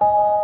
Hallo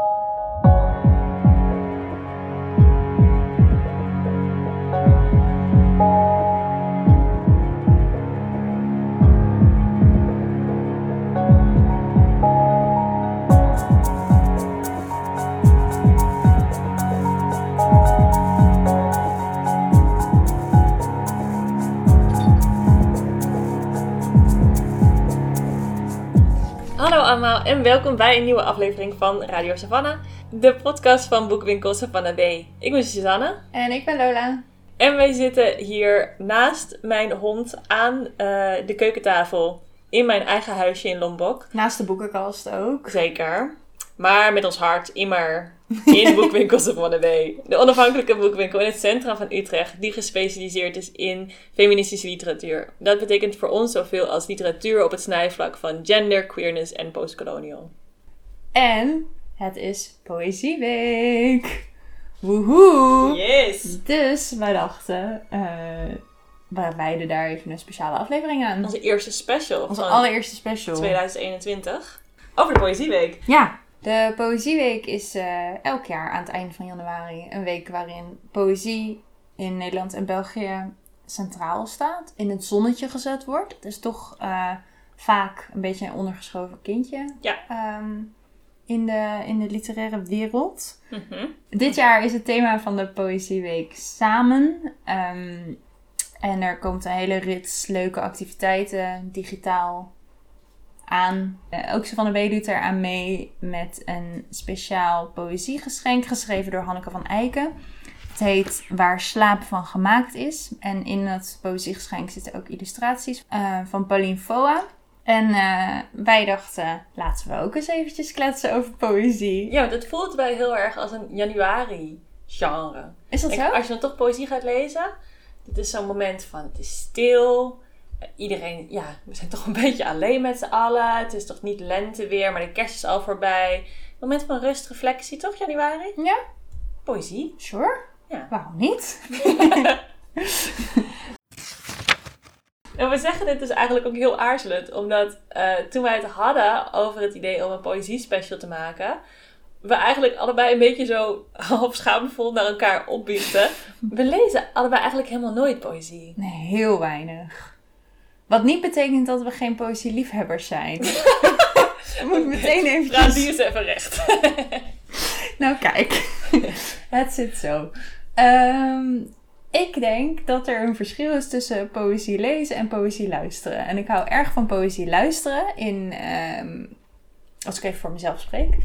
allemaal en welkom bij een nieuwe aflevering van Radio Savannah, de podcast van boekwinkel Savannah B. Ik ben Suzanne En ik ben Lola. en wij zitten hier naast mijn hond aan eh, de keukentafel in mijn eigen huisje in Lombok. Naast de boekenkast ook. Zeker. Maar met ons hart immer in boekwinkel Savannah B. De onafhankelijke boekwinkel in het centrum van Utrecht die gespecialiseerd is in feministische literatuur. Dat betekent voor ons zoveel als literatuur op het snijvlak van gender, queerness en postcolonial. En het is Poëzieweek. Woehoe! Yes! Dus wij dachten, eh wij wijden daar even een speciale aflevering aan. Onze eerste special Onze allereerste special. 2021. Over de Poëzieweek. Ja, de Poëzieweek is eh, elk jaar aan het einde van januari een week waarin poëzie in Nederland en België centraal staat. In het zonnetje gezet wordt. Het is toch eh, vaak een beetje een ondergeschoven kindje Ja. ehm, in, de, in de literaire wereld. Mhm. Dit jaar is het thema van de Poëzieweek samen. Ehm, en er komt een hele rits leuke activiteiten digitaal aan. Eh, ook van de B er aan mee met een speciaal poëziegeschenk geschreven door Hanneke van Eiken. Het heet Waar slaap van gemaakt is. En in dat poëziegeschenk zitten ook illustraties eh, van Pauline Foa. En eh, wij dachten, laten we ook eens eventjes kletsen over poëzie. Ja, want het voelt bij heel erg als een januari-genre. Is dat En zo? Als je dan toch poëzie gaat lezen, dit is zo'n moment van het is stil. Iedereen, ja, we zijn toch een beetje alleen met z'n allen. Het is toch niet lente weer, maar de kerst is al voorbij. Moment van rust, reflectie, toch januari? Ja, Poëzie. sure. Ja. Waarom niet? En we zeggen dit dus eigenlijk ook heel aarzelend, omdat eh, toen wij het hadden over het idee om een poëzie-special te maken, we eigenlijk allebei een beetje zo half schaamvol naar elkaar opbiechten. We lezen allebei eigenlijk helemaal nooit poëzie. Nee, heel weinig. Wat niet betekent dat we geen poëzieliefhebbers zijn. Moet meteen Praat eventjes... die eens even recht. Nou kijk, het zit zo. Ehm, ik denk dat er een verschil is tussen poëzie lezen en poëzie luisteren. En ik hou erg van poëzie luisteren in, ehm, als ik even voor mezelf spreek,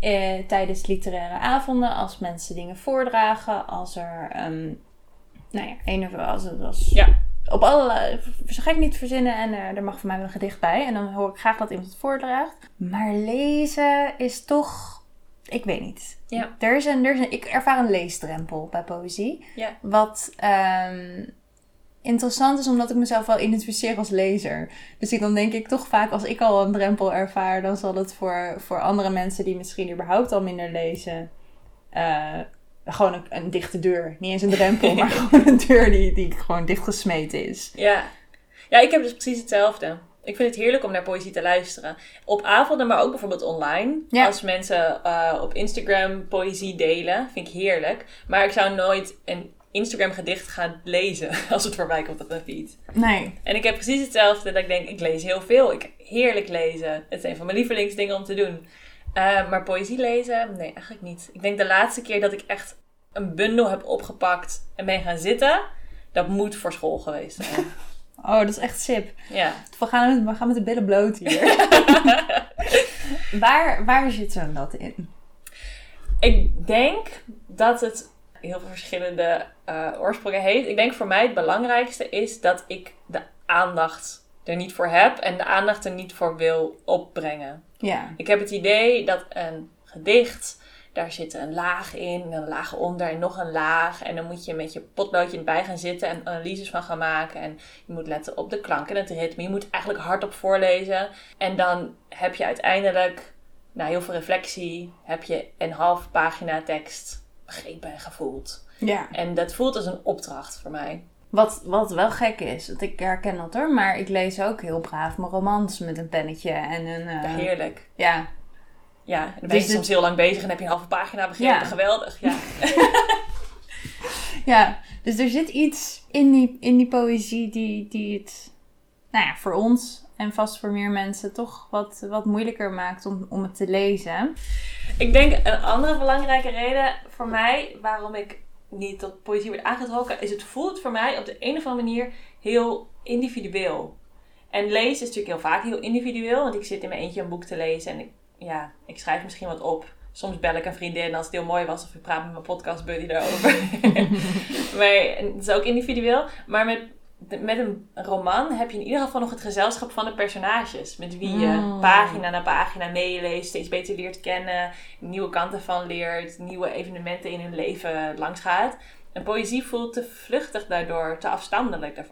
eh, tijdens literaire avonden, als mensen dingen voordragen, als er, ehm, nou ja, een of als, als Ja. Op allerlei, zo ga ik niet verzinnen en eh, er mag voor mij wel een gedicht bij. En dan hoor ik graag dat iemand het voordraagt. Maar lezen is toch, ik weet niet. Ja. Er is een, er is een, ik ervaar een leesdrempel bij poëzie. Ja. Wat ehm, interessant is omdat ik mezelf wel identificeer als lezer. Dus ik, dan denk ik toch vaak als ik al een drempel ervaar, dan zal het voor, voor andere mensen die misschien überhaupt al minder lezen. eh, gewoon een, een dichte deur. Niet eens een drempel, maar gewoon een deur die, die gewoon dichtgesmeten is. Ja. ja, ik heb dus precies hetzelfde. Ik vind het heerlijk om naar poëzie te luisteren. Op avonden, maar ook bijvoorbeeld online. Ja. Als mensen eh, op Instagram poëzie delen, vind ik heerlijk. Maar ik zou nooit een Instagram gedicht gaan lezen als het voorbij komt op mijn feed. Nee. En ik heb precies hetzelfde dat ik denk, ik lees heel veel. Ik heerlijk lezen. Het is een van mijn lievelingsdingen om te doen. Eh, maar poëzie lezen, nee, eigenlijk niet. Ik denk de laatste keer dat ik echt een bundel heb opgepakt en ben gaan zitten, dat moet voor school geweest zijn. Oh, dat is echt sip. ja. We gaan met, we gaan met de billen bloot hier. waar, waar zit zo'n dat in? Ik denk dat het heel veel verschillende eh, oorsprongen heeft. Ik denk voor mij het belangrijkste is dat ik de aandacht er niet voor heb en de aandacht er niet voor wil opbrengen. Ja. Ik heb het idee dat een gedicht, daar zit een laag in, en een laag onder en nog een laag. En dan moet je met je potloodje erbij gaan zitten en analyses van gaan maken. En je moet letten op de klank en het ritme. Je moet eigenlijk hardop voorlezen. En dan heb je uiteindelijk, na heel veel reflectie, heb je een half pagina tekst begrepen en gevoeld. ja. En dat voelt als een opdracht voor mij. Wat, wat wel gek is, want ik herken dat hoor, maar ik lees ook heel braaf mijn romans met een pennetje en een... eh, Heerlijk. ja. Ja, en dan ben Dus je dit- soms heel lang bezig en heb je een halve pagina begrepen. Ja. Geweldig, ja. Ja, dus er zit iets in die, in die poëzie die, die het, nou ja, voor ons en vast voor meer mensen toch wat, wat moeilijker maakt om, om het te lezen. Ik denk een andere belangrijke reden voor mij waarom ik niet tot poëzie werd aangetrokken, is het voelt voor mij op de een of andere manier heel individueel. En lezen is natuurlijk heel vaak heel individueel, want ik zit in mijn eentje een boek te lezen en ik, ja, ik schrijf misschien wat op. Soms bel ik een vriendin als het heel mooi was of ik praat met mijn podcast buddy daarover. maar het is ook individueel. Maar met, met een roman heb je in ieder geval nog het gezelschap van de personages. Met wie je Mm. pagina na pagina meeleest, steeds beter leert kennen, nieuwe kanten van leert, nieuwe evenementen in hun leven langsgaat. En poëzie voelt te vluchtig daardoor, te afstandelijk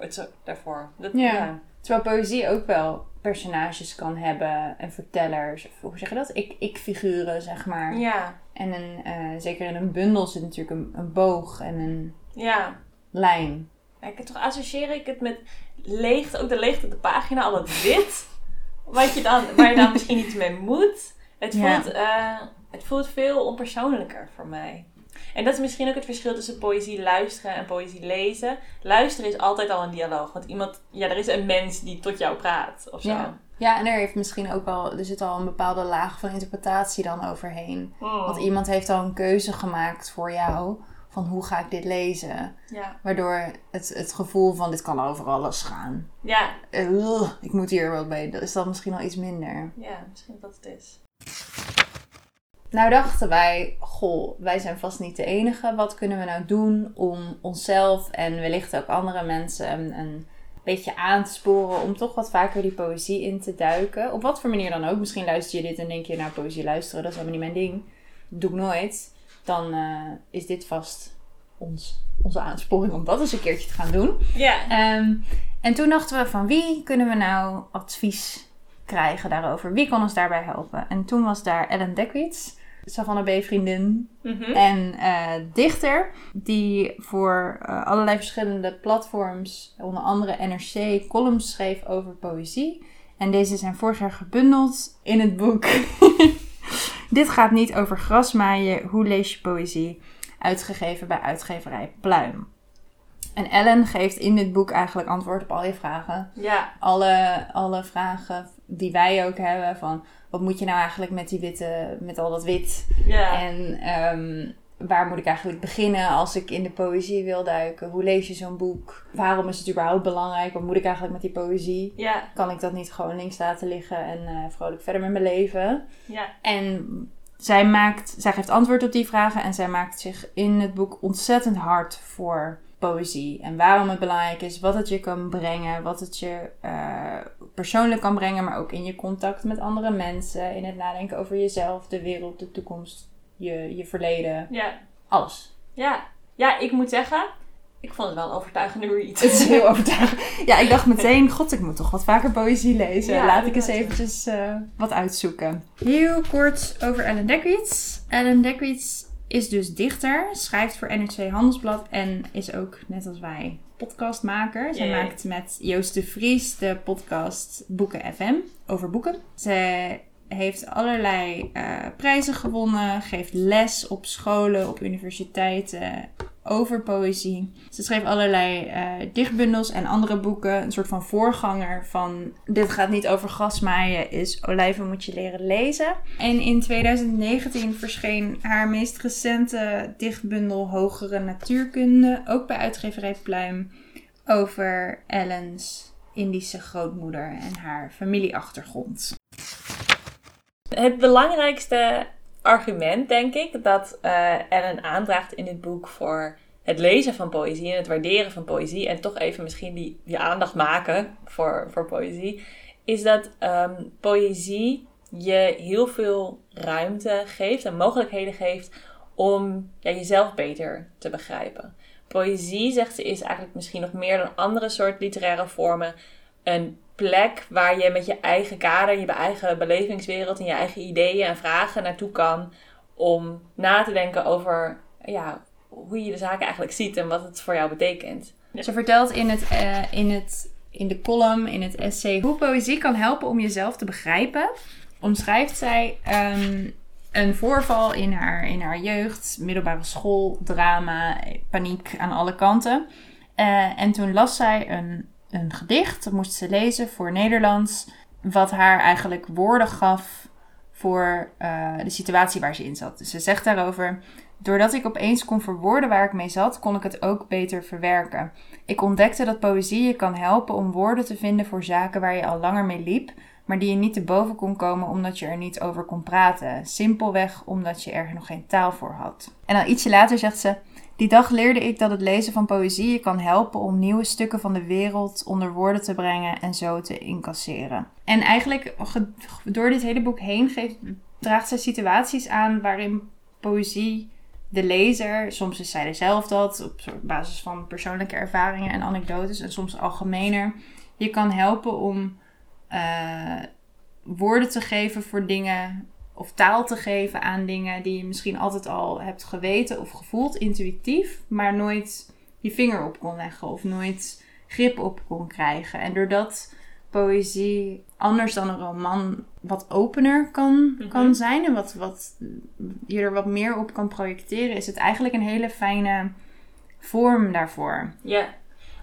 daarvoor. Dat, Ja. ja. Terwijl poëzie ook wel personages kan hebben en vertellers, of hoe zeg je dat? Ik- Ik-figuren, zeg maar. Ja, En een, eh, zeker in een bundel zit natuurlijk een, een boog en een ja. lijn. Ja, toch associeer ik het met leegte, ook de leegte op de pagina, al het wit. Wat je dan, waar je dan misschien iets mee moet. Het Ja. voelt, eh, het voelt veel onpersoonlijker voor mij. En dat is misschien ook het verschil tussen poëzie luisteren en poëzie lezen. Luisteren is altijd al een dialoog. Want iemand, ja, er is een mens die tot jou praat of zo. Ja. Ja, en er heeft misschien ook al, er zit al een bepaalde laag van interpretatie dan overheen. Mm. Want iemand heeft al een keuze gemaakt voor jou van hoe ga ik dit lezen. Ja. Waardoor het, het gevoel van dit kan over alles gaan. Ja. Ik moet hier wat bij. Dat is dan misschien al iets minder. ja, misschien dat het is. Nou dachten wij, goh, wij zijn vast niet de enige. Wat kunnen we nou doen om onszelf en wellicht ook andere mensen een, een beetje aan te sporen om toch wat vaker die poëzie in te duiken? Op wat voor manier dan ook. Misschien luister je dit en denk je, nou poëzie luisteren, dat is helemaal niet mijn ding. Dat doe ik nooit. Dan eh, is dit vast ons, onze aansporing om dat eens een keertje te gaan doen. Ja. Ehm, en toen dachten we van wie kunnen we nou advies krijgen daarover? Wie kan ons daarbij helpen? En toen was daar Ellen Dekwits, Savannah B. vriendin Mhm. en eh, dichter. Die voor eh, allerlei verschillende platforms, onder andere NRC, columns schreef over poëzie. En deze zijn vorig jaar gebundeld in het boek. Dit gaat niet over grasmaaien, hoe lees je poëzie? Uitgegeven bij uitgeverij Pluim. En Ellen geeft in dit boek eigenlijk antwoord op al je vragen. Ja. Alle, alle vragen die wij ook hebben van wat moet je nou eigenlijk met die witte, met al dat wit? Ja. En ehm, waar moet ik eigenlijk beginnen als ik in de poëzie wil duiken? Hoe lees je zo'n boek? Waarom is het überhaupt belangrijk? Wat moet ik eigenlijk met die poëzie? Ja. Kan ik dat niet gewoon links laten liggen en eh, vrolijk verder met mijn leven? Ja. En zij, maakt, zij geeft antwoord op die vragen en zij maakt zich in het boek ontzettend hard voor poëzie. En waarom het belangrijk is, wat het je kan brengen, wat het je eh, persoonlijk kan brengen, maar ook in je contact met andere mensen, in het nadenken over jezelf, de wereld, de toekomst, je, je verleden, Ja. alles. Ja. Ja, ik moet zeggen, ik vond het wel een overtuigende read. Het is heel overtuigend. Ja, ik dacht meteen, god, ik moet toch wat vaker poëzie lezen. Ja, Laat ik eens eventjes eh, wat uitzoeken. Heel kort over Ellen Dekwits. Ellen Dekwits is dus dichter, schrijft voor NRC Handelsblad en is ook, net als wij, podcastmaker. Zij maakt met Joost de Vries de podcast Boeken FM over boeken. Ze heeft allerlei eh, prijzen gewonnen, geeft les op scholen, op universiteiten over poëzie. Ze schreef allerlei eh, dichtbundels en andere boeken. Een soort van voorganger van Dit gaat niet over grasmaaien is Olijven moet je leren lezen. En in 2019 verscheen haar meest recente dichtbundel Hogere Natuurkunde. Ook bij uitgeverij Pluim. Over Ellen's Indische grootmoeder en haar familieachtergrond. Het belangrijkste argument, denk ik, dat eh, Ellen aandraagt in dit boek voor het lezen van poëzie en het waarderen van poëzie en toch even misschien die, die aandacht maken voor, voor poëzie, is dat ehm, poëzie je heel veel ruimte geeft en mogelijkheden geeft om ja, jezelf beter te begrijpen. Poëzie, zegt ze, is eigenlijk misschien nog meer dan andere soort literaire vormen een plek waar je met je eigen kader, je eigen belevingswereld en je eigen ideeën en vragen naartoe kan om na te denken over ja, hoe je de zaken eigenlijk ziet en wat het voor jou betekent. Ze vertelt in, het, eh, in, het, in de column, in het essay, hoe poëzie kan helpen om jezelf te begrijpen. Omschrijft zij, ehm, een voorval in haar, in haar jeugd, middelbare school, drama, paniek aan alle kanten. Eh, en toen las zij een, een gedicht, dat moest ze lezen voor Nederlands, wat haar eigenlijk woorden gaf voor eh, de situatie waar ze in zat. Dus ze zegt daarover: Doordat ik opeens kon verwoorden waar ik mee zat, kon ik het ook beter verwerken. Ik ontdekte dat poëzie je kan helpen om woorden te vinden voor zaken waar je al langer mee liep, maar die je niet te boven kon komen omdat je er niet over kon praten. Simpelweg omdat je er nog geen taal voor had. En dan ietsje later zegt ze: Die dag leerde ik dat het lezen van poëzie je kan helpen om nieuwe stukken van de wereld onder woorden te brengen en zo te incasseren. En eigenlijk door dit hele boek heen geeft, draagt zij situaties aan waarin poëzie de lezer, soms is zij zelf dat, op basis van persoonlijke ervaringen en anekdotes en soms algemener, je kan helpen om uh, woorden te geven voor dingen of taal te geven aan dingen die je misschien altijd al hebt geweten of gevoeld, intuïtief, maar nooit je vinger op kon leggen of nooit grip op kon krijgen. En doordat poëzie anders dan een roman wat opener kan, mhm. kan zijn en wat, wat je er wat meer op kan projecteren, is het eigenlijk een hele fijne vorm daarvoor. Ja,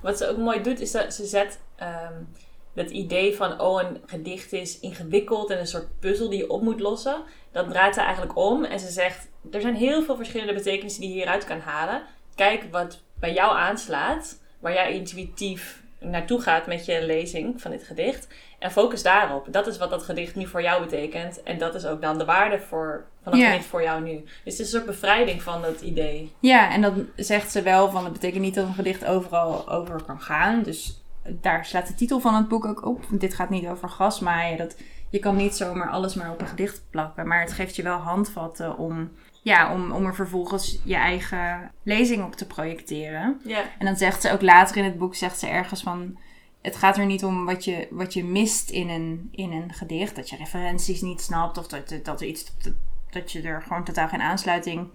wat ze ook mooi doet, is dat ze zet um, dat idee van, oh, een gedicht is ingewikkeld en een soort puzzel die je op moet lossen. Dat draait ze eigenlijk om en ze zegt, er zijn heel veel verschillende betekenissen die je hieruit kan halen. Kijk wat bij jou aanslaat, waar jij intuïtief naartoe gaat met je lezing van dit gedicht. En focus daarop. Dat is wat dat gedicht nu voor jou betekent. En dat is ook dan de waarde voor, van dat gedicht voor jou nu. Dus het is een soort bevrijding van dat idee. Ja, en dan zegt ze wel van het betekent niet dat een gedicht overal over kan gaan. Dus daar slaat de titel van het boek ook op. Dit gaat niet over gasmaaien. Dat, je kan niet zomaar alles maar op een gedicht plakken. Maar het geeft je wel handvatten om, ja, om, om er vervolgens je eigen lezing op te projecteren. Ja. En dan zegt ze ook later in het boek, zegt ze ergens van... Het gaat er niet om wat je, wat je mist in een, in een gedicht. Dat je referenties niet snapt of dat, dat er iets... Dat, dat je er gewoon totaal geen aansluiting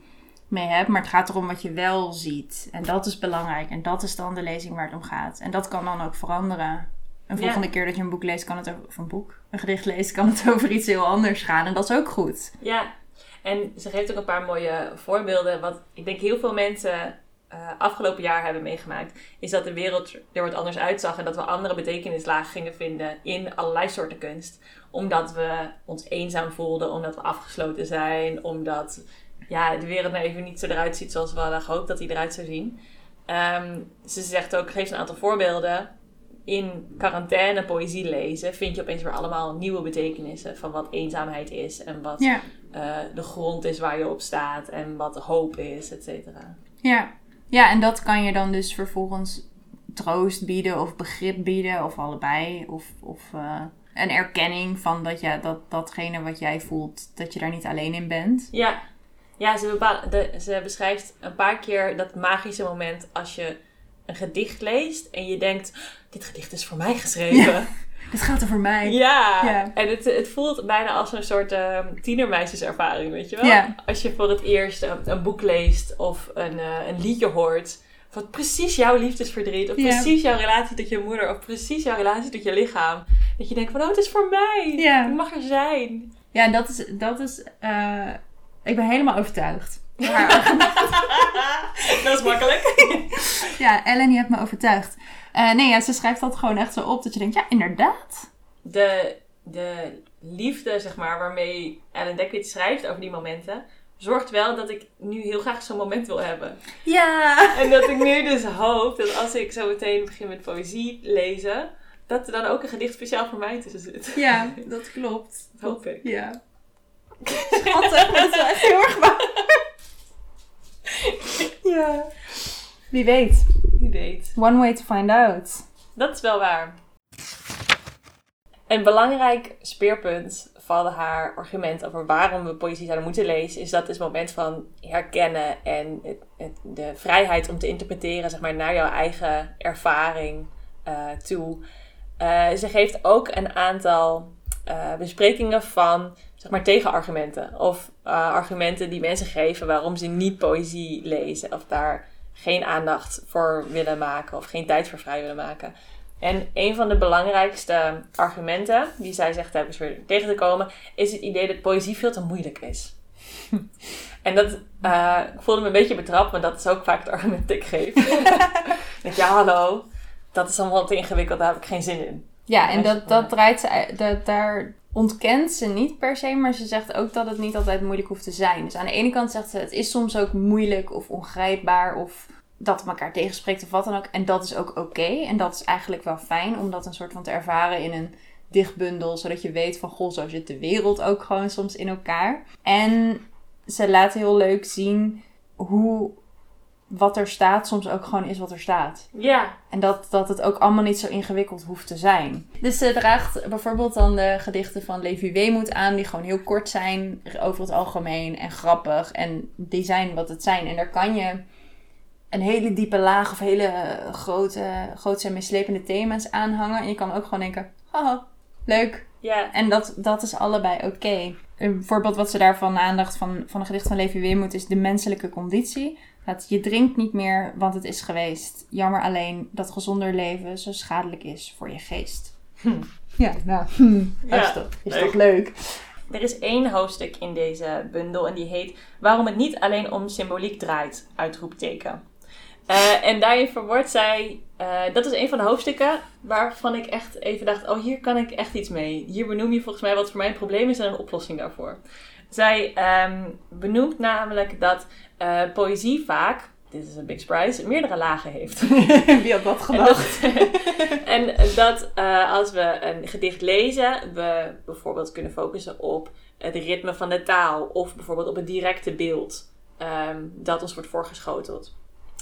mee hebt. Maar het gaat erom wat je wel ziet. En dat is belangrijk. En dat is dan de lezing waar het om gaat. En dat kan dan ook veranderen. Een volgende keer dat je een boek leest, kan het over, of een boek, een gedicht leest, kan het over iets heel anders gaan. En dat is ook goed. Ja, en ze geeft ook een paar mooie voorbeelden. Wat ik denk heel veel mensen uh, afgelopen jaar hebben meegemaakt, is dat de wereld er wat anders uitzag en dat we andere betekenislagen gingen vinden in allerlei soorten kunst. Omdat we ons eenzaam voelden, omdat we afgesloten zijn, omdat ja, de wereld nou even niet zo eruit ziet zoals we hadden gehoopt dat hij eruit zou zien. Ehm, ze zegt ook, geeft een aantal voorbeelden. In quarantaine poëzie lezen vind je opeens weer allemaal nieuwe betekenissen van wat eenzaamheid is en wat eh, de grond is waar je op staat en wat hoop is, et cetera. Ja. ja, en dat kan je dan dus vervolgens troost bieden of begrip bieden of allebei. Of, of uh, een erkenning van dat, ja, dat datgene wat jij voelt, dat je daar niet alleen in bent. Ja, ja, ze, de, ze beschrijft een paar keer dat magische moment als je een gedicht leest en je denkt: dit gedicht is voor mij geschreven. Ja, dit gaat er voor mij. Ja, ja. en het, het voelt bijna als een soort uh, tienermeisjeservaring, weet je wel? Ja. Als je voor het eerst een, boek leest of een, uh, een liedje hoort. Wat precies jouw liefdesverdriet, of precies jouw relatie tot je moeder, of precies jouw relatie tot je lichaam. Dat je denkt van, oh, het is voor mij. Ik mag er zijn. Ja, en dat is, dat is uh, ik ben helemaal overtuigd. dat is makkelijk. ja, Ellen, je hebt me overtuigd. Uh, nee, ja, ze schrijft dat gewoon echt zo op dat je denkt, ja, inderdaad. De, de liefde, zeg maar, waarmee Ellen Dekwit schrijft over die momenten, zorgt wel dat ik nu heel graag zo'n moment wil hebben. Ja! En dat ik nu dus hoop dat als ik zo meteen begin met poëzie lezen, dat er dan ook een gedicht speciaal voor mij tussen zit. Ja, dat klopt. Dat hoop ik. Ja. Schattig, dat is wel echt heel erg waar. ja. Wie weet. Wie weet. One way to find out. Dat is wel waar. Een belangrijk speerpunt van haar argument over waarom we poëzie zouden moeten lezen, is dat het moment van herkennen en het, het, de vrijheid om te interpreteren zeg maar, naar jouw eigen ervaring uh, toe. Uh, ze geeft ook een aantal uh, besprekingen van zeg maar, tegenargumenten. Of uh, argumenten die mensen geven waarom ze niet poëzie lezen. Of daar geen aandacht voor willen maken. Of geen tijd voor vrij willen maken. En een van de belangrijkste argumenten die zij zegt hebben weer tegen te komen, is het idee dat poëzie veel te moeilijk is. En dat, uh, ik voelde me een beetje betrapt, maar dat is ook vaak het argument dat ik geef. ja, hallo, dat is allemaal te ingewikkeld, daar heb ik geen zin in. Ja, en dat, dat draait ze, dat, daar ontkent ze niet per se, maar ze zegt ook dat het niet altijd moeilijk hoeft te zijn. Dus aan de ene kant zegt ze, het is soms ook moeilijk of ongrijpbaar of dat het elkaar tegenspreekt of wat dan ook. En dat is ook oké. En dat is eigenlijk wel fijn om dat een soort van te ervaren in een dichtbundel, zodat je weet van, goh, zo zit de wereld ook gewoon soms in elkaar. En ze laat heel leuk zien hoe wat er staat soms ook gewoon is wat er staat. Ja. En dat, dat het ook allemaal niet zo ingewikkeld hoeft te zijn. Dus ze draagt bijvoorbeeld dan de gedichten van Levi Weemoed aan, die gewoon heel kort zijn over het algemeen en grappig. En die zijn wat het zijn. En daar kan je een hele diepe laag of hele grote, grote en meeslepende thema's aanhangen. En je kan ook gewoon denken, haha, leuk. Ja. En dat, dat is allebei oké. Een voorbeeld wat ze daarvan aandacht van, van een gedicht van Levi Weemoed is de menselijke conditie. Dat je drinkt niet meer, want het is geweest. Jammer alleen dat gezonder leven zo schadelijk is voor je geest. Hm. Ja, nou, hm, Ja, is, toch, is leuk. toch leuk? Er is één hoofdstuk in deze bundel en die heet Waarom het niet alleen om symboliek draait, uitroepteken. Eh, en daarin verwoordt zij, eh, dat is een van de hoofdstukken waarvan ik echt even dacht, oh hier kan ik echt iets mee. Hier benoem je volgens mij wat voor mij een probleem is en een oplossing daarvoor. Zij ehm, benoemt namelijk dat eh, poëzie vaak, dit is een big surprise, meerdere lagen heeft. Wie had dat En gedacht? dat, en dat eh, als we een gedicht lezen, we bijvoorbeeld kunnen focussen op het ritme van de taal of bijvoorbeeld op het directe beeld ehm, dat ons wordt voorgeschoteld.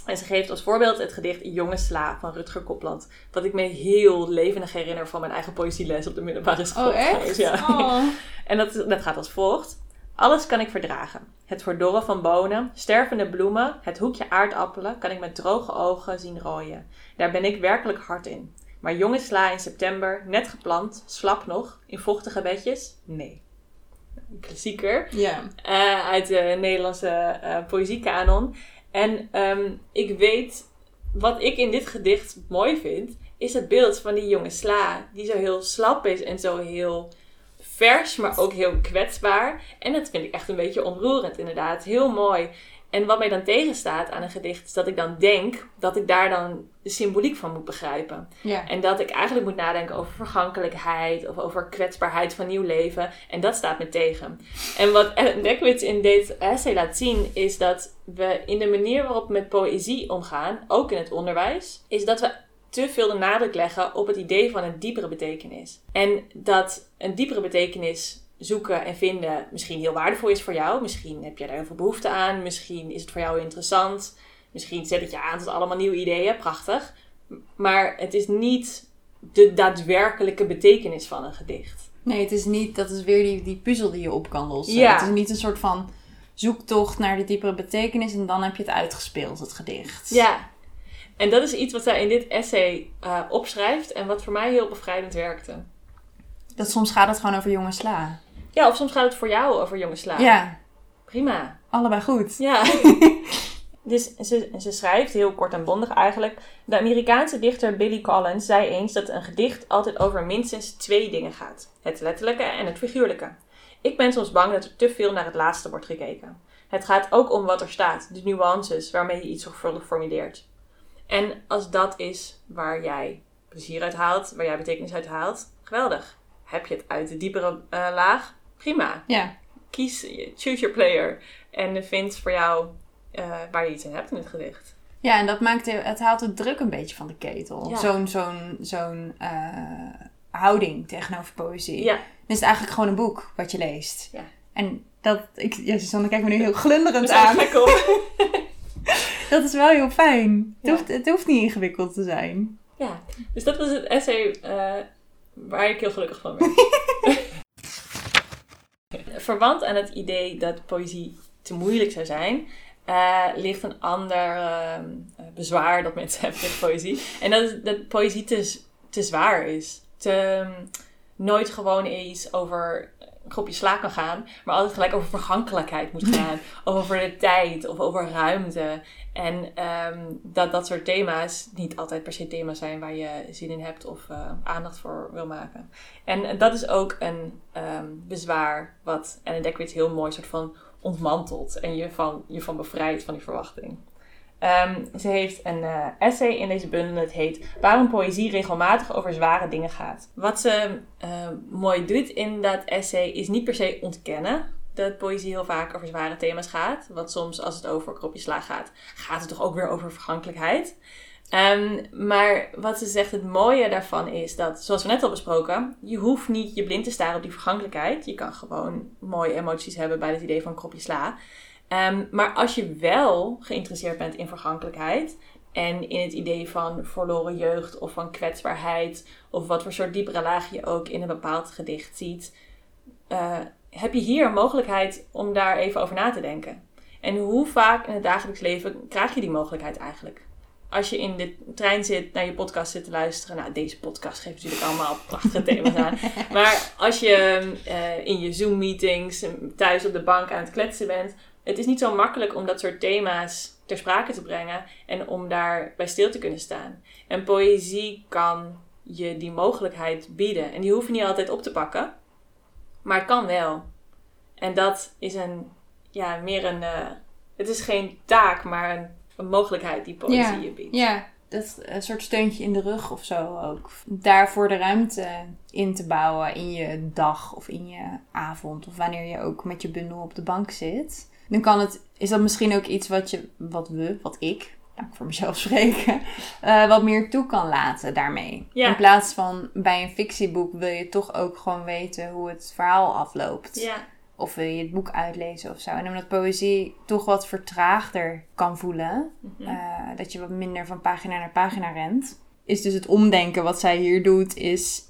En ze geeft als voorbeeld het gedicht Jonge Sla van Rutger Kopland. Wat ik me heel levendig herinner van mijn eigen poëzieles op de middelbare school. Oh, echt? Ja. Oh. En dat, dat gaat als volgt. Alles kan ik verdragen. Het verdorren van bonen, stervende bloemen, het hoekje aardappelen kan ik met droge ogen zien rooien. Daar ben ik werkelijk hard in. Maar jonge sla in september, net geplant, slap nog, in vochtige bedjes? Nee. Een klassieker Ja. eh, uit de Nederlandse eh poëziekanon. En ehm, ik weet, wat ik in dit gedicht mooi vind, is het beeld van die jonge sla, die zo heel slap is en zo heel vers, maar ook heel kwetsbaar. En dat vind ik echt een beetje onroerend, inderdaad. Heel mooi. En wat mij dan tegenstaat aan een gedicht, is dat ik dan denk dat ik daar dan de symboliek van moet begrijpen. Ja. En dat ik eigenlijk moet nadenken over vergankelijkheid of over kwetsbaarheid van nieuw leven. En dat staat me tegen. En wat Ellen Dekwits in dit essay laat zien, is dat we in de manier waarop we met poëzie omgaan, ook in het onderwijs, is dat we te veel de nadruk leggen op het idee van een diepere betekenis. En dat een diepere betekenis zoeken en vinden misschien heel waardevol is voor jou. Misschien heb jij daar heel veel behoefte aan. Misschien is het voor jou interessant. Misschien zet het je aan tot allemaal nieuwe ideeën. Prachtig. Maar het is niet de daadwerkelijke betekenis van een gedicht. Nee, het is niet, dat is weer die, die puzzel die je op kan lossen. Ja. Het is niet een soort van zoektocht naar de diepere betekenis en dan heb je het uitgespeeld, het gedicht. Ja. En dat is iets wat zij in dit essay eh, opschrijft en wat voor mij heel bevrijdend werkte. Dat soms gaat het gewoon over jonge sla. Ja, of soms gaat het voor jou over jonge sla. Ja, Prima. allebei goed. Ja. dus ze, ze schrijft, heel kort en bondig eigenlijk. De Amerikaanse dichter Billy Collins zei eens dat een gedicht altijd over minstens twee dingen gaat: het letterlijke en het figuurlijke. Ik ben soms bang dat er te veel naar het laatste wordt gekeken. Het gaat ook om wat er staat, de nuances waarmee je iets zorgvuldig formuleert. En als dat is waar jij plezier uit haalt, waar jij betekenis uit haalt, geweldig. Heb je het uit de diepere eh, laag? Prima Ja, kies, choose your player. En vind voor jou eh, waar je iets aan hebt in het gedicht. ja en dat maakt, het haalt de druk een beetje van de ketel. Ja. Zo'n zo'n zo'n eh, houding tegenover poëzie. Ja, Dan is het eigenlijk gewoon een boek wat je leest. Ja. En dat, ik, ja, Susanne kijkt me nu heel glunderend aan. op. Dat is wel heel fijn. Het, Ja. hoeft, het hoeft niet ingewikkeld te zijn. ja, dus dat was het essay eh, waar ik heel gelukkig van werd. Verwant aan het idee dat poëzie te moeilijk zou zijn, eh, ligt een ander eh, bezwaar dat mensen hebben tegen poëzie. En dat is dat poëzie te, zwaar is. Te, ehm, nooit gewoon eens over groepje sla kan gaan, maar altijd gelijk over vergankelijkheid moet gaan. of over de tijd, of over ruimte. En ehm, dat dat soort thema's niet altijd per se thema's zijn waar je zin in hebt of eh, aandacht voor wil maken. En dat is ook een ehm, bezwaar wat Ellen Dekwits heel mooi soort van ontmantelt en je van, je van bevrijdt van die verwachting. Ehm, ze heeft een eh, essay in deze bundel. Het heet Waarom poëzie regelmatig over zware dingen gaat. Wat ze eh, mooi doet in dat essay is niet per se ontkennen dat poëzie heel vaak over zware thema's gaat. Want soms als het over kropjes sla gaat, gaat het toch ook weer over vergankelijkheid. Ehm, maar wat ze zegt, het mooie daarvan is dat, zoals we net al besproken, je hoeft niet je blind te staren op die vergankelijkheid. Je kan gewoon mooie emoties hebben bij het idee van kropje sla. Ehm, maar als je wel geïnteresseerd bent in vergankelijkheid en in het idee van verloren jeugd of van kwetsbaarheid of wat voor soort diepere laag je ook in een bepaald gedicht ziet, uh, heb je hier een mogelijkheid om daar even over na te denken. En hoe vaak in het dagelijks leven krijg je die mogelijkheid eigenlijk? Als je in de trein zit, naar je podcast zit te luisteren. Nou, deze podcast geeft natuurlijk allemaal prachtige thema's aan. Maar als je uh, in je Zoom-meetings thuis op de bank aan het kletsen bent. Het is niet zo makkelijk om dat soort thema's ter sprake te brengen. En om daar bij stil te kunnen staan. En poëzie kan je die mogelijkheid bieden. En die hoef je niet altijd op te pakken. Maar het kan wel. En dat is een, ja, meer een, uh, het is geen taak, maar een, een mogelijkheid die poëzie ja, je biedt. Ja, dat een soort steuntje in de rug of zo ook. Daarvoor de ruimte in te bouwen in je dag of in je avond of wanneer je ook met je bundel op de bank zit. Dan kan het, is dat misschien ook iets wat je, wat we, wat ik, nou, voor mezelf spreken, uh, wat meer toe kan laten daarmee. Ja. In plaats van bij een fictieboek wil je toch ook gewoon weten hoe het verhaal afloopt. Ja, Of wil je het boek uitlezen of zo. En omdat poëzie toch wat vertraagder kan voelen, Mhm. eh, dat je wat minder van pagina naar pagina rent, is dus het omdenken wat zij hier doet, is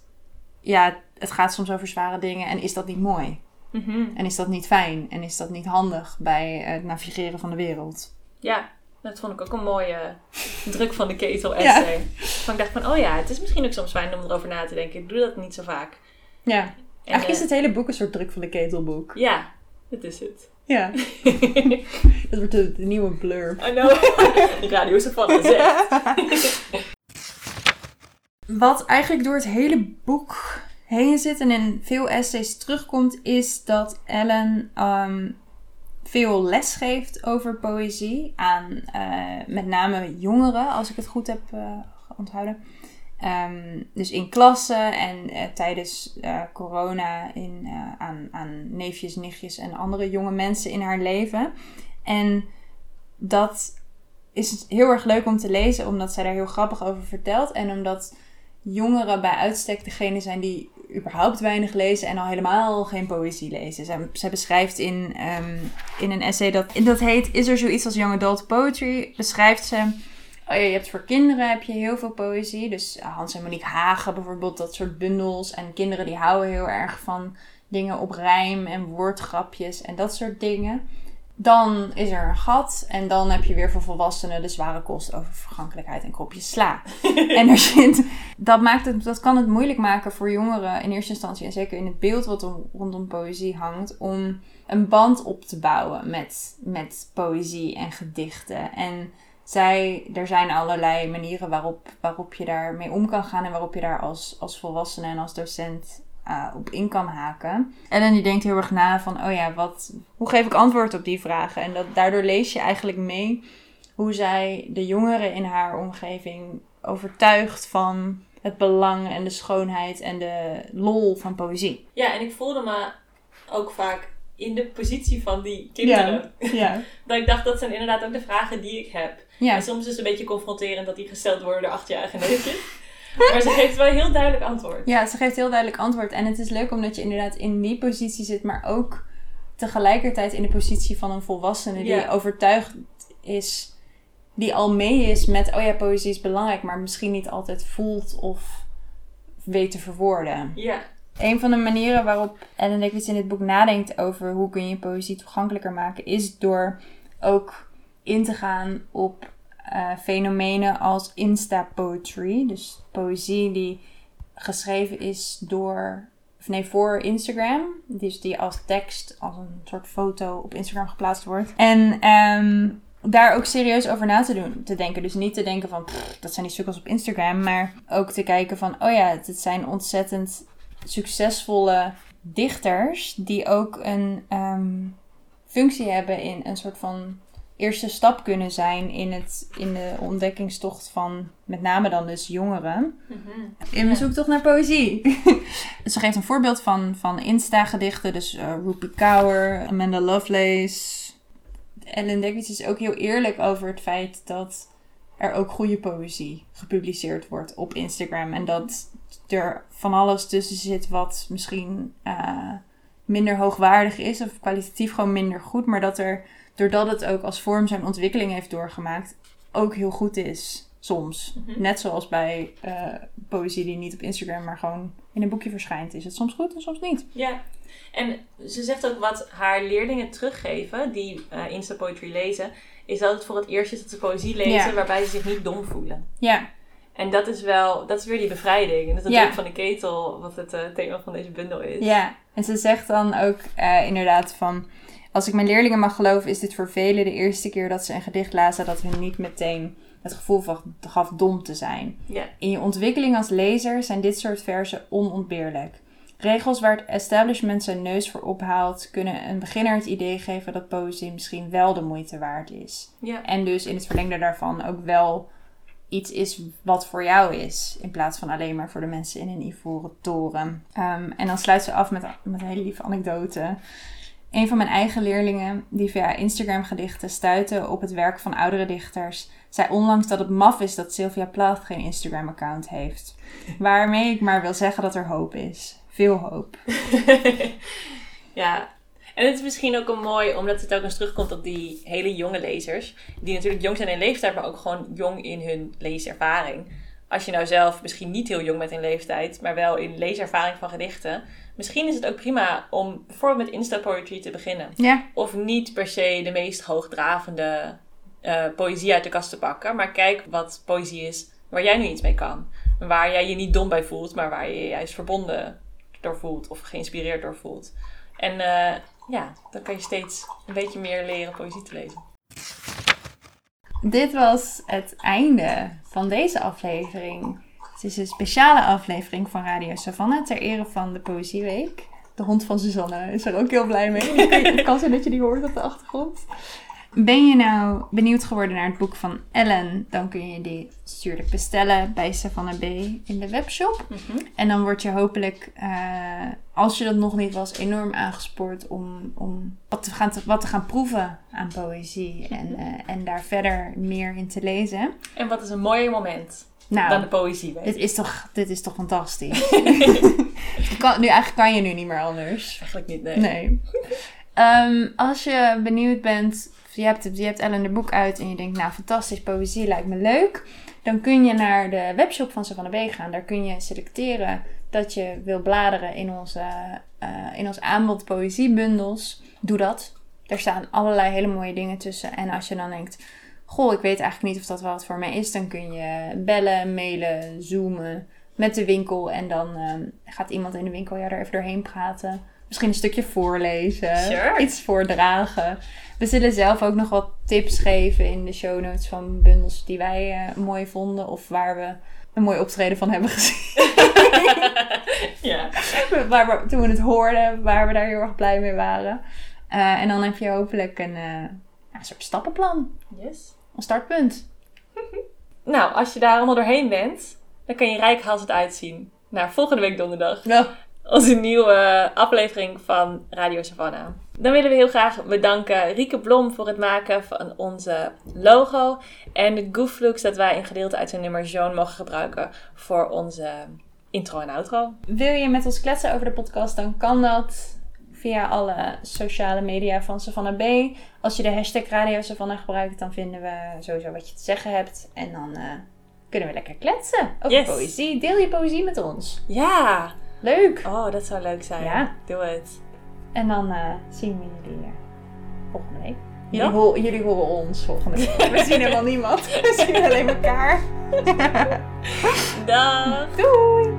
ja, het gaat soms over zware dingen en is dat niet mooi? Mhm. En is dat niet fijn? En is dat niet handig bij het navigeren van de wereld? ja, dat vond ik ook een mooie druk van de ketel Ja. essay. Van ik dacht van, oh ja, het is misschien ook soms fijn om erover na te denken. Ik doe dat niet zo vaak. Ja. En, Eigenlijk is eh, het hele boek een soort druk van de ketelboek. Ja, dat is het. Ja. Dat wordt de, de nieuwe blurb. I know. De radio is ervan gezegd. Wat eigenlijk door het hele boek heen zit en in veel essays terugkomt, is dat Ellen ehm, veel les geeft over poëzie aan eh, met name jongeren, als ik het goed heb eh, onthouden. Ehm, dus in klassen en eh, tijdens corona in, aan, aan neefjes, nichtjes en andere jonge mensen in haar leven. En dat is heel erg leuk om te lezen, omdat zij daar heel grappig over vertelt. En omdat jongeren bij uitstek degene zijn die überhaupt weinig lezen en al helemaal geen poëzie lezen. Zij, beschrijft in, ehm, in een essay dat, dat heet Is er zoiets als young adult poetry? Beschrijft ze, oh je hebt voor kinderen heb je heel veel poëzie. Dus eh, Hans en Monique Hagen bijvoorbeeld, dat soort bundels. En kinderen die houden heel erg van dingen op rijm en woordgrapjes en dat soort dingen. Dan is er een gat en dan heb je weer voor volwassenen de zware kost over vergankelijkheid en kropjes sla. en er zit, dat, maakt het, dat kan het moeilijk maken voor jongeren in eerste instantie en zeker in het beeld wat om- rondom poëzie hangt, om een band op te bouwen met, met poëzie en gedichten. En zij, er zijn allerlei manieren waarop, waarop je daarmee om kan gaan en waarop je daar als, als volwassene en als docent uh, op in kan haken. Ellen die denkt heel erg na van, oh ja, wat, hoe geef ik antwoord op die vragen? En dat, daardoor lees je eigenlijk mee hoe zij de jongeren in haar omgeving overtuigt van het belang en de schoonheid en de lol van poëzie. Ja, en ik voelde me ook vaak in de positie van die kinderen. ja. Dat ik dacht, dat zijn inderdaad ook de vragen die ik heb. ja. En soms is het een beetje confronterend dat die gesteld worden door achtjarige neefjes. Maar ze geeft wel heel duidelijk antwoord. Ja, ze geeft heel duidelijk antwoord. En het is leuk omdat je inderdaad in die positie zit, maar ook tegelijkertijd in de positie van een volwassene die Ja. overtuigd is, die al mee is met, oh ja, poëzie is belangrijk, maar misschien niet altijd voelt of weet te verwoorden. Ja, Een van de manieren waarop Ellen Dekwits in dit boek nadenkt over hoe kun je poëzie toegankelijker maken, is door ook in te gaan op eh, fenomenen als Insta-poetry. Dus poëzie die geschreven is door, of nee, voor Instagram. Dus die als tekst, als een soort foto op Instagram geplaatst wordt. En ehm, daar ook serieus over na te, doen, te denken. Dus niet te denken van, "Pff, dat zijn die sukkels op Instagram. Maar ook te kijken van, oh ja, het zijn ontzettend succesvolle dichters die ook een, ehm, functie hebben in een soort van eerste stap kunnen zijn in, het, in de ontdekkingstocht van met name dan dus jongeren. In mijn Ja. zoektocht naar poëzie. Ze geeft een voorbeeld van, van Insta-gedichten. Dus eh Rupi Kaur, Amanda Lovelace. Ellen Dekwits is ook heel eerlijk over het feit dat er ook goede poëzie gepubliceerd wordt op Instagram. En dat er van alles tussen zit wat misschien eh, minder hoogwaardig is. Of kwalitatief gewoon minder goed. Maar dat er, doordat het ook als vorm zijn ontwikkeling heeft doorgemaakt, ook heel goed is. Soms. Mhm. Net zoals bij eh, poëzie die niet op Instagram, maar gewoon in een boekje verschijnt. Is het soms goed en soms niet. Ja, en ze zegt ook wat haar leerlingen teruggeven, die eh Insta Poetry lezen, is dat het voor het eerst is dat ze poëzie lezen Ja. waarbij ze zich niet dom voelen. Ja, En dat is wel, dat is weer die bevrijding. En dat is Ja. natuurlijk van de ketel, wat het eh, thema van deze bundel is. ja. En ze zegt dan ook eh, inderdaad van... Als ik mijn leerlingen mag geloven, is dit voor velen de eerste keer dat ze een gedicht lazen... dat hun niet meteen het gevoel van- gaf dom te zijn. Ja. In je ontwikkeling als lezer zijn dit soort verzen onontbeerlijk. Regels waar het establishment zijn neus voor ophaalt... kunnen een beginner het idee geven dat poëzie misschien wel de moeite waard is. Ja. En dus in het verlengde daarvan ook wel iets is wat voor jou is. In plaats van alleen maar voor de mensen in een ivoren toren. Ehm, en dan sluit ze af met, met een hele lieve anekdote. Een van mijn eigen leerlingen, die via Instagram gedichten stuitte op het werk van oudere dichters, zei onlangs dat het maf is dat Sylvia Plath geen Instagram-account heeft. Waarmee ik maar wil zeggen dat er hoop is. Veel hoop. ja. En het is misschien ook een mooi, omdat het ook eens terugkomt op die hele jonge lezers. Die natuurlijk jong zijn in leeftijd, maar ook gewoon jong in hun leeservaring. Als je nou zelf misschien niet heel jong bent in leeftijd, maar wel in leeservaring van gedichten. Misschien is het ook prima om bijvoorbeeld met Insta Poetry te beginnen. Ja, Of niet per se de meest hoogdravende eh, poëzie uit de kast te pakken. Maar kijk wat poëzie is waar jij nu iets mee kan. Waar jij je niet dom bij voelt, maar waar je je juist verbonden door voelt. Of geïnspireerd door voelt. En eh, ja, dan kan je steeds een beetje meer leren poëzie te lezen. Dit was het einde van deze aflevering. Het is een speciale aflevering van Radio Savannah ter ere van de Poëzieweek. De hond van Suzanne is er ook heel blij mee. Het kan zijn dat je die hoort op de achtergrond. Ben je nou benieuwd geworden naar het boek van Ellen? Dan kun je die natuurlijk bestellen bij Savannah B in de webshop. En dan word je hopelijk, eh, als je dat nog niet was, enorm aangespoord om, om wat, te gaan, wat te gaan proeven aan poëzie. En, eh, en daar verder meer in te lezen. En wat is een mooier moment Nou, dan de poëzie? dit is toch, dit is toch fantastisch? Kan, nu, eigenlijk kan je nu niet meer anders. Eigenlijk niet, nee. Nee. Ehm, als je benieuwd bent, je hebt, je hebt Ellen de boek uit en je denkt, nou fantastisch, poëzie lijkt me leuk. Dan kun je naar de webshop van Savannah B gaan. Daar kun je selecteren dat je wil bladeren in, onze, eh, in ons aanbod poëziebundels. Doe dat. Er staan allerlei hele mooie dingen tussen. En als je dan denkt, goh, ik weet eigenlijk niet of dat wel wat voor mij is. Dan kun je bellen, mailen, zoomen met de winkel. En dan ehm, gaat iemand in de winkel jou er even doorheen praten. Misschien een stukje voorlezen. Sure. Iets voordragen. We zullen zelf ook nog wat tips geven in de show notes van bundels die wij eh, mooi vonden. Of waar we een mooi optreden van hebben gezien. ja. waar we, toen we het hoorden, waar we daar heel erg blij mee waren. Eh, en dan heb je hopelijk een, eh, een soort stappenplan. Yes. Een startpunt. Nou, als je daar allemaal doorheen bent, dan kan je rijkhalsend uitzien naar volgende week donderdag. Ja. Onze nieuwe aflevering van Radio Savannah. Dan willen we heel graag bedanken Rieke Blom voor het maken van onze logo. En de Gooflux dat wij een gedeelte uit zijn nummer Joan mogen gebruiken voor onze intro en outro. Wil je met ons kletsen over de podcast, dan kan dat via alle sociale media van Savannah B. Als je de hashtag Radio Savannah gebruikt, dan vinden we sowieso wat je te zeggen hebt. En dan eh, kunnen we lekker kletsen over Yes. poëzie. Deel je poëzie met ons. Ja! Leuk! Oh, dat zou leuk zijn. Ja. Doe het. En dan eh, zien we jullie eh, volgende week. Jullie, Ja? ho- jullie horen ons volgende week. We zien helemaal niemand. We zien alleen elkaar. Dag! Doei!